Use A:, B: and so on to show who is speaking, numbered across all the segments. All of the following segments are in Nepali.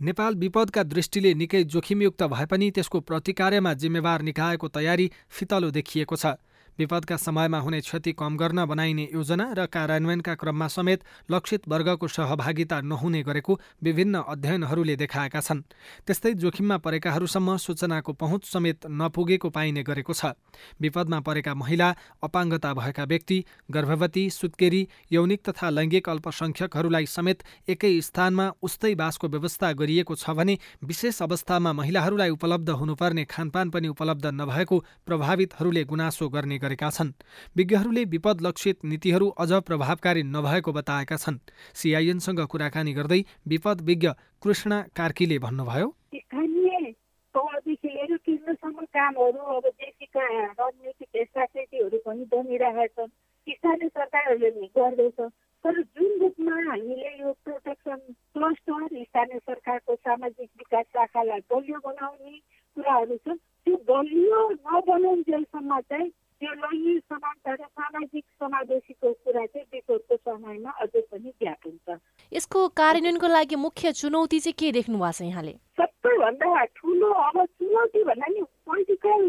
A: नेपाल विपदका दृष्टिले निकै जोखिमयुक्त भए पनि त्यसको प्रतिकार्यमा जिम्मेवार निकायको तयारी फितलो देखिएको छ। विपदका समयमा हुने क्षति कम गर्न बनाइने योजना र कार्यान्वयनका क्रममा समेत लक्षित वर्गको सहभागिता नहुने गरेको विभिन्न अध्ययनहरूले देखाएका छन्। त्यस्तै जोखिममा परेकाहरूसम्म सूचनाको पहुँच समेत नपुगेको पाइने गरेको छ। विपदमा परेका महिला अपाङ्गता भएका व्यक्ति गर्भवती सुत्केरी यौनिक तथा लैङ्गिक अल्पसंख्यकहरूलाई समेत एकै स्थानमा उस्तै बासको व्यवस्था गरिएको छ भने विशेष अवस्थामा महिलाहरूलाई उपलब्ध हुनुपर्ने खानपान पनि उपलब्ध नभएको प्रभावितहरूले गुनासो गर्ने गरेका छन्। विज्ञहरूले विपद लक्षित नीतिहरू अझ प्रभावकारी नभएको बताएका छन्। सिआइएनसँग कुराकानी गर्दै विपद विज्ञ कृष्ण कार्कीले भन्नुभयो।
B: कामहरू अब देशीका रणनीतिक स्ट्राटेजीहरू पनि बनिरहेका स्थानीय सरकारहरूले गर्दैछ। तर जुन रूपमा हामीले यो प्रोटेक्सन क्लस्टर स्थानीय सरकारको सामाजिक विकास शाखालाई बलियो बनाउने कुराहरू छ त्यो बलियो नबनाउन्जेलसम्म चाहिँ त्यो लैङ्गिक समानता र सामाजिक समावेशीको कुरा चाहिँ विगतको समयमा अझै पनि ग्याप हुन्छ
C: यसको कार्यान्वयनको लागि मुख्य चुनौती चाहिँ के देख्नु भएको छ यहाँले?
B: सबैभन्दा ठुलो अब चुनौती भन्दा नि पोलिटिकल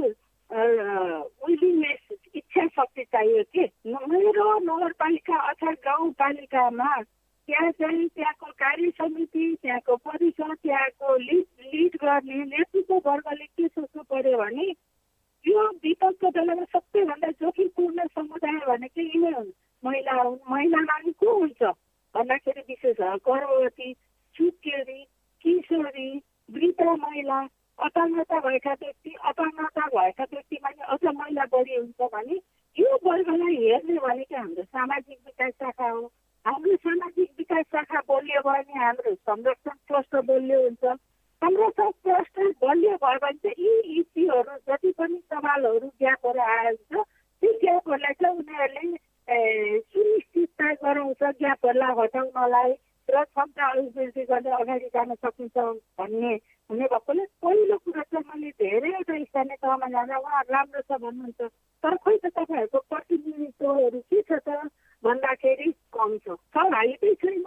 B: विलिङनेस इच्छा शक्ति चाहियो कि? मेरो नगरपालिका अथवा गाउँपालिकामा त्यहाँ चाहिँ त्यहाँको कार्य समिति त्यहाँको परिषद त्यहाँको लिड लिड गर्ने नेतृत्व वर्गले के सोच्नु पर्यो भने यो विपदको बेलामा सबैभन्दा जोखिमपूर्ण समुदाय भनेको यिनै हुन् महिला हुन् महिलामा को हुन्छ? भन्दाखेरि विशेष गर्भवती सुत्केरी किशोरी वृद्ध महिला अपाङ्गता भएका व्यक्ति अपाङ्गता भएका व्यक्तिमा नि अझ महिला बढी हुन्छ भने यो वर्गलाई हेर्ने भनेको हाम्रो सामाजिक विकास शाखा हो। हाम्रो सामाजिक विकास शाखा बोलियो भने हाम्रो संरक्षण क्लस्टर बोलियो हुन्छ। हाम्रो क्लस्टर बलियो भयो भने चाहिँ यी इस्युहरू जति पनि सवालहरू ग्यापहरू आएको छ त्यो ग्यापहरूलाई चाहिँ उनीहरूले सुनिश्चितता गराउँछ ग्यापहरूलाई हटाउनलाई र क्षमता अभिवृद्धि गर्ने अगाडि जान सकिन्छ भन्ने हुने भएकोले पहिलो कुरा चाहिँ मैले धेरैवटा स्थानीय तहमा जाँदा उहाँहरू राम्रो छ भन्नुहुन्छ। तर खोइ त तपाईँहरूको प्रतिनिधित्वहरू के छ त भन्दाखेरि कम छ। सर हालेकै छैन।